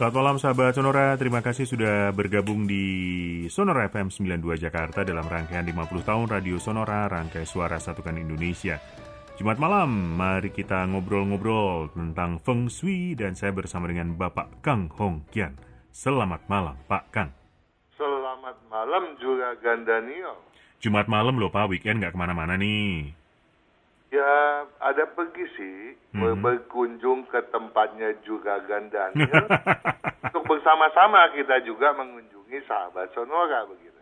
Selamat malam sahabat Sonora, terima kasih sudah bergabung di Sonora FM 92 Jakarta dalam rangkaian 50 tahun Radio Sonora, rangkai suara satukan Indonesia. Jumat malam, mari kita ngobrol-ngobrol tentang Feng Shui dan saya bersama dengan Bapak Kang Hong Kian. Selamat malam, Pak Kang. Selamat malam juga Gandanio. Jumat malam loh Pak, weekend nggak ke mana-mana nih. Ya, ada pergi sih Mhm. berkunjung ke tempatnya juga Gandanio untuk bersama-sama kita juga mengunjungi sahabat Sonora begitu.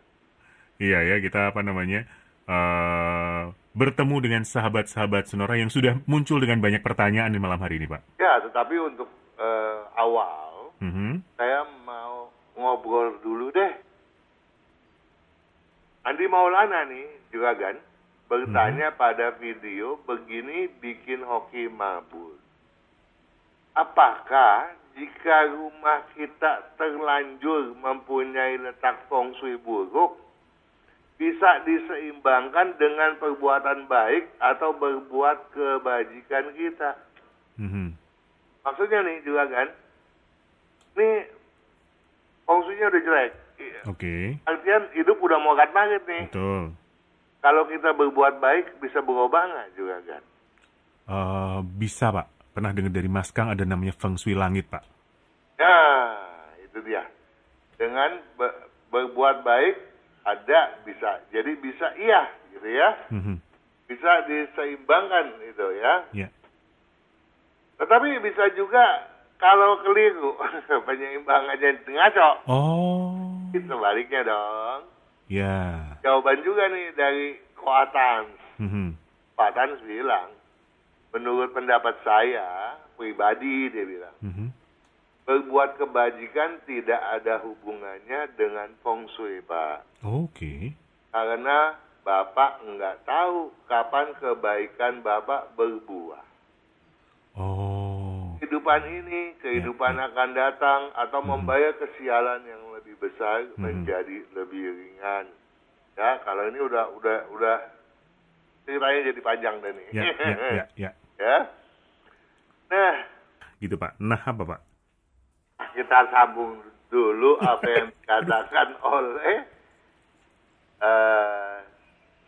Iya ya, kita apa namanya eh bertemu dengan sahabat-sahabat Sonora yang sudah muncul dengan banyak pertanyaan di malam hari ini, Pak. Ya, tetapi untuk eh, awal Mhm. saya mau ngobrol dulu deh. Andi Maulana nih juga bertanya pada video begini bikin hoki mabur. Apakah jika rumah kita terlanjur mempunyai letak feng shui buruk bisa diseimbangkan dengan perbuatan baik atau berbuat kebajikan kita? Mhm. Maksudnya nih juga kan, nih feng shui-nya udah jelek. Oke, Artian hidup udah mau banget nih. betul. Kalau kita berbuat baik bisa berubah nggak juga kan? Eh, bisa, Pak. Pernah dengar dari Mas Kang ada namanya Feng Shui Langit, Pak. Nah, itu dia. Dengan be- berbuat baik ada bisa. Jadi bisa iya gitu ya. Mhm. Bisa diseimbangkan itu ya. Ya. Tetapi bisa juga kalau keliru penyeimbangannya ngaco. Oh, Itu baliknya dong. Ya. Jawaban juga nih dari Koatan. Mhm. Pak Tans bilang, menurut pendapat saya pribadi dia bilang, Mhm. berbuat kebajikan tidak ada hubungannya dengan feng shui Pak. Oke. Karena Bapak nggak tahu kapan kebaikan Bapak berbuah. Oh, Kehidupan ini, kehidupan Ya, akan datang atau membayar kesialan yang lebih besar Mhm. menjadi lebih ringan. Ya, kalau ini udah udah udah ceritanya jadi panjang deh nih. ya, ya, ya, ya. Ya. Nah, Gitu, Pak. Nah, apa, Pak? kita sambung dulu apa yang dikatakan oleh eh,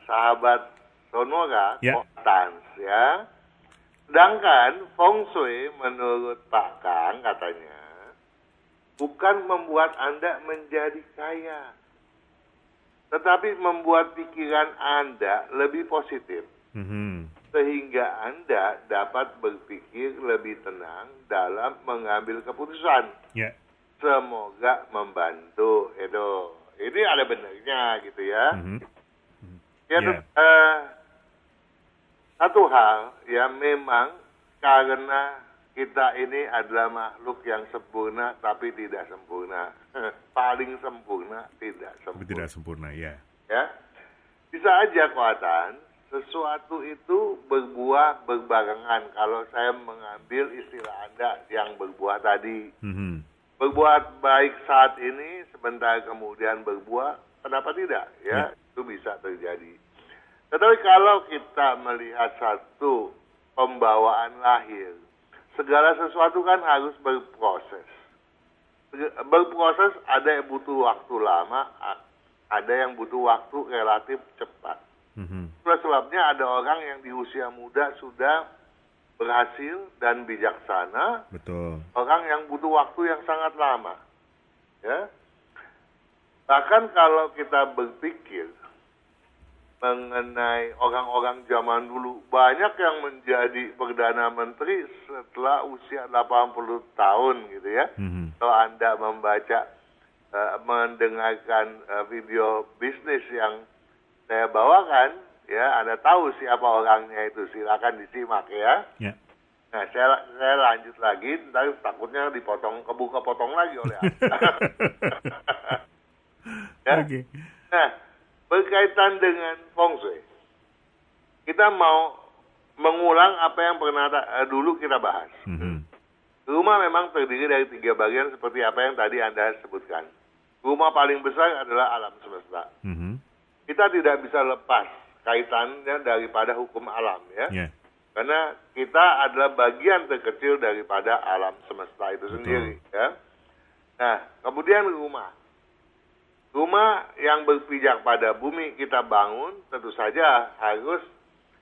sahabat Sonora, Ya. Kotans, ya. Sedangkan Feng Shui menurut Pak Kang katanya bukan membuat Anda menjadi kaya, tetapi membuat pikiran Anda lebih positif Mhm. sehingga Anda dapat berpikir lebih tenang dalam mengambil keputusan. Ya. Semoga membantu, Edo. Ini ada benarnya gitu ya. Mhm. Ya, Ya. tet- eh, satu hal ya memang karena kita ini adalah makhluk yang sempurna tapi tidak sempurna. Paling sempurna tidak sempurna. tidak sempurna, ya. ya bisa aja kuatan sesuatu itu berbuah berbarengan kalau saya mengambil istilah anda yang berbuah tadi Mhm. berbuat baik saat ini sebentar kemudian berbuah kenapa tidak ya itu bisa terjadi tetapi kalau kita melihat satu pembawaan lahir segala sesuatu kan harus berproses berproses ada yang butuh waktu lama ada yang butuh waktu relatif cepat Mhm. Itulah sebabnya ada orang yang di usia muda sudah berhasil dan bijaksana, Betul. orang yang butuh waktu yang sangat lama. Ya. Bahkan kalau kita berpikir mengenai orang-orang zaman dulu, banyak yang menjadi perdana menteri setelah usia 80 tahun gitu ya. Mhm. Kalau Anda membaca eh, mendengarkan eh, video bisnis yang saya bawakan, ya Anda tahu siapa orangnya itu, silakan disimak ya. Ya. Nah, saya saya lanjut lagi, ntar takutnya dipotong kebuka potong lagi oleh Anda. ya. Oke. Nah, berkaitan dengan feng shui, kita mau mengulang apa yang pernah eh, dulu kita bahas. Mhm. Rumah memang terdiri dari tiga bagian seperti apa yang tadi Anda sebutkan. Rumah paling besar adalah alam semesta. Mhm. Kita tidak bisa lepas kaitannya daripada hukum alam ya. Ya. Karena kita adalah bagian terkecil daripada alam semesta itu Betul. sendiri ya. Nah, kemudian rumah. Rumah yang berpijak pada bumi kita bangun tentu saja harus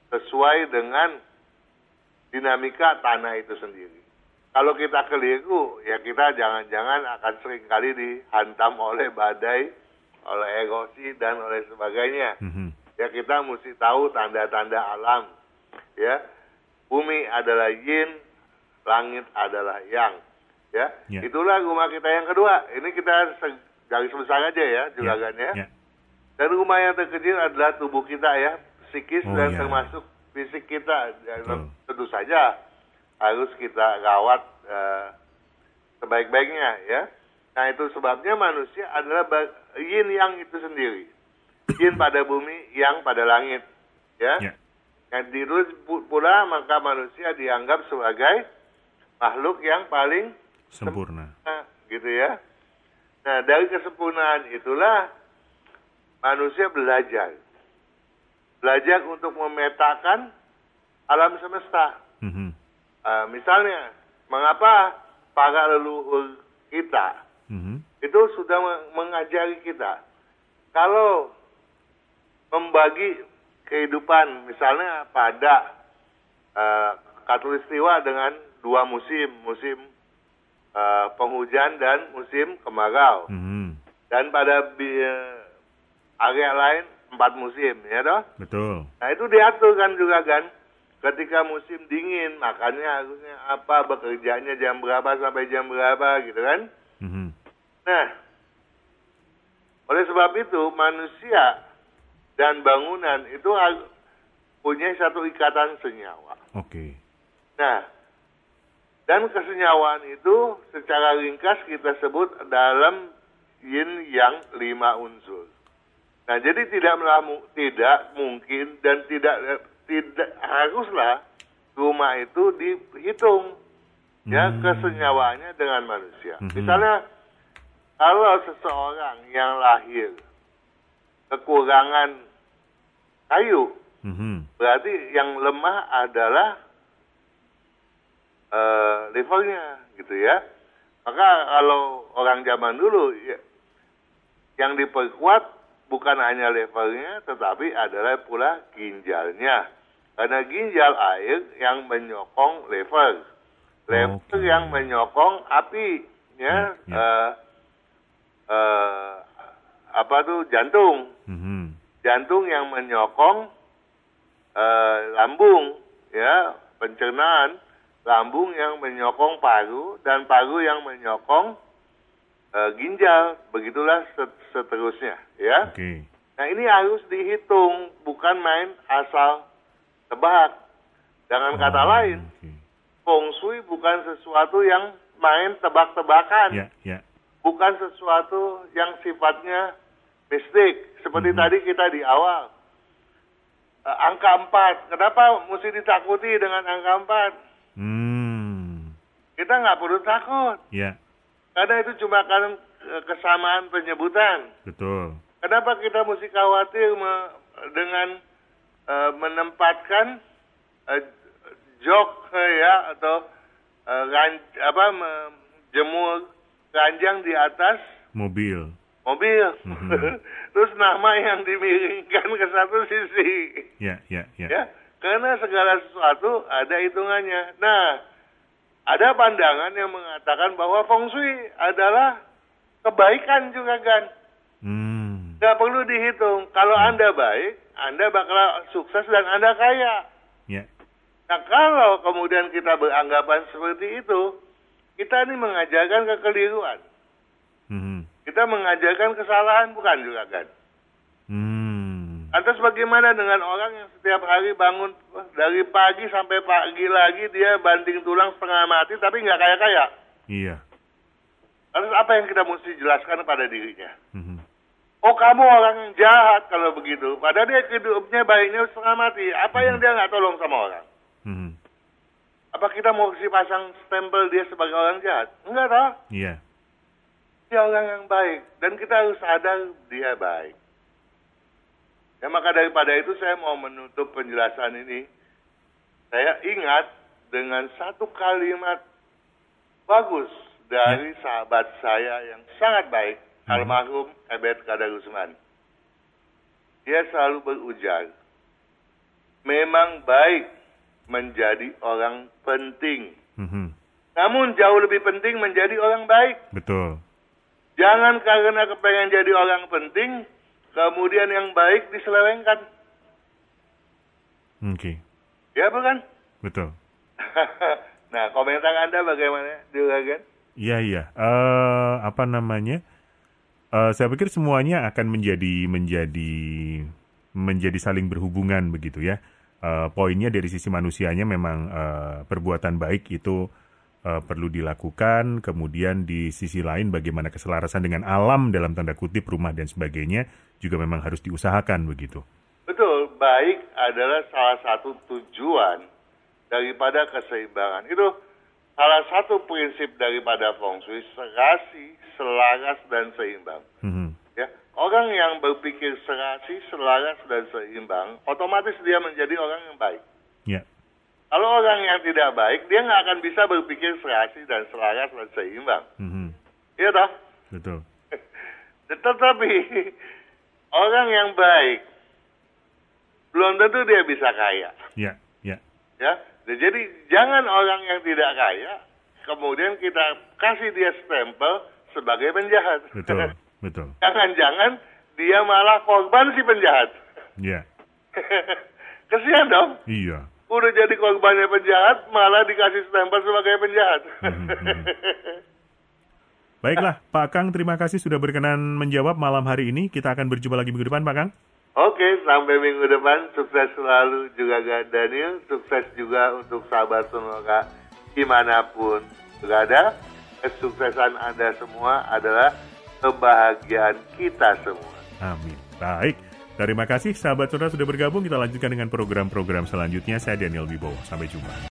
sesuai dengan dinamika tanah itu sendiri. Kalau kita keliru, ya kita jangan-jangan akan sering kali dihantam oleh badai, oleh erosi, dan oleh sebagainya. Mm -hmm. Ya kita mesti tahu tanda-tanda alam. Ya, bumi adalah yin, langit adalah yang. Ya, yeah. itulah rumah kita yang kedua. Ini kita garis besar aja ya juragan ya. Yeah. Dan rumah yang terkecil adalah tubuh kita ya, psikis oh, dan yeah. termasuk fisik kita. Oh. Tentu saja harus kita rawat uh, sebaik-baiknya ya. Nah itu sebabnya manusia adalah yin yang itu sendiri. Yin pada bumi, yang pada langit. Ya. Yeah. Yang pula maka manusia dianggap sebagai makhluk yang paling sempurna. sempurna gitu ya. Nah, dari kesempurnaan itulah manusia belajar. Belajar untuk memetakan alam semesta. Mm -hmm. uh, misalnya, mengapa para leluhur kita mm -hmm. itu sudah mengajari kita kalau membagi kehidupan, misalnya pada uh, katulistiwa dengan dua musim, musim uh, penghujan dan musim kemarau. Mm -hmm. Dan pada uh, area lain empat musim, ya toh? Betul. Nah itu diatur kan juga kan. Ketika musim dingin, makanya harusnya apa, bekerjanya jam berapa sampai jam berapa, gitu kan? Mm -hmm. Nah, oleh sebab itu manusia dan bangunan itu punya satu ikatan senyawa. Oke. Okay. Nah, dan kesenyawaan itu secara ringkas kita sebut dalam yin yang lima unsur. Nah, jadi tidak melamu, tidak mungkin dan tidak tidak haruslah rumah itu dihitung ya hmm. kesenyawaannya dengan manusia. Hmm. Misalnya kalau seseorang yang lahir kekurangan kayu, hmm. berarti yang lemah adalah uh, levelnya gitu ya. Maka kalau orang zaman dulu ya, yang diperkuat bukan hanya levelnya tetapi adalah pula ginjalnya. Karena ginjal air yang menyokong level. Level okay. yang menyokong api ya, ya, ya. Uh, uh, apa tuh jantung. Mm -hmm. Jantung yang menyokong uh, lambung ya, pencernaan lambung yang menyokong paru dan paru yang menyokong uh, ginjal, begitulah seterusnya, ya. Okay. Nah ini harus dihitung, bukan main asal tebak. Dengan oh, kata lain, okay. feng shui bukan sesuatu yang main tebak-tebakan, yeah, yeah. bukan sesuatu yang sifatnya mistik. Seperti mm -hmm. tadi kita di awal, uh, angka empat. Kenapa mesti ditakuti dengan angka empat? Hmm. Kita nggak perlu takut. Ya. Karena itu cuma kan kesamaan penyebutan. Betul. Kenapa kita mesti khawatir me dengan uh, menempatkan uh, jok uh, ya atau uh, ran apa jemur ranjang di atas mobil. Mobil. Mm -hmm. Terus nama yang dimiringkan ke satu sisi. Ya, ya, ya. Ya karena segala sesuatu ada hitungannya. Nah, ada pandangan yang mengatakan bahwa feng shui adalah kebaikan juga kan. Hmm. Gak perlu dihitung. Kalau hmm. Anda baik, Anda bakal sukses dan Anda kaya. Yeah. Nah kalau kemudian kita beranggapan seperti itu, kita ini mengajarkan kekeliruan. Hmm. Kita mengajarkan kesalahan bukan juga kan. Lantas bagaimana dengan orang yang setiap hari bangun dari pagi sampai pagi lagi dia banting tulang setengah mati tapi nggak kaya-kaya? Iya. Lantas apa yang kita mesti jelaskan pada dirinya? Mm-hmm. Oh kamu orang yang jahat kalau begitu. Padahal dia hidupnya baiknya setengah mati. Apa mm-hmm. yang dia nggak tolong sama orang? Mm-hmm. Apa kita mau kasih pasang stempel dia sebagai orang jahat? Enggak toh? Iya. Dia orang yang baik dan kita harus sadar dia baik. Ya maka daripada itu saya mau menutup penjelasan ini. Saya ingat dengan satu kalimat bagus dari sahabat saya yang sangat baik, almarhum Ebet Kadarusman. Dia selalu berujar, memang baik menjadi orang penting. Mhm. Namun jauh lebih penting menjadi orang baik. Betul. Jangan karena kepengen jadi orang penting, kemudian yang baik diselewengkan. Oke. Ya bukan? Betul. nah, komentar Anda bagaimana, Juragan? Iya iya. Eh apa namanya? Eh saya pikir semuanya akan menjadi menjadi menjadi saling berhubungan begitu ya. Eh poinnya dari sisi manusianya memang eh, perbuatan baik itu eh, perlu dilakukan. Kemudian di sisi lain bagaimana keselarasan dengan alam dalam tanda kutip rumah dan sebagainya juga memang harus diusahakan begitu. Betul, baik adalah salah satu tujuan daripada keseimbangan. Itu salah satu prinsip daripada feng shui, serasi, selaras, dan seimbang. Mhm. Ya, orang yang berpikir serasi, selaras, dan seimbang, otomatis dia menjadi orang yang baik. Ya. Kalau orang yang tidak baik, dia nggak akan bisa berpikir serasi dan selaras dan seimbang. Mhm. Iya toh? Betul. Tetapi orang yang baik belum tentu dia bisa kaya. Ya, ya. Ya, jadi jangan orang yang tidak kaya kemudian kita kasih dia stempel sebagai penjahat. Betul, betul. Jangan-jangan dia malah korban si penjahat. Ya. Kesian dong. Iya. Udah jadi korbannya penjahat, malah dikasih stempel sebagai penjahat. Baiklah, Pak Kang, terima kasih sudah berkenan menjawab malam hari ini. Kita akan berjumpa lagi minggu depan, Pak Kang. Oke, sampai minggu depan. Sukses selalu juga Gak Daniel. Sukses juga untuk sahabat Sonora di mana pun berada. Kesuksesan Anda semua adalah kebahagiaan kita semua. Amin. Baik. Terima kasih sahabat saudara sudah bergabung. Kita lanjutkan dengan program-program selanjutnya. Saya Daniel Wibowo. Sampai jumpa.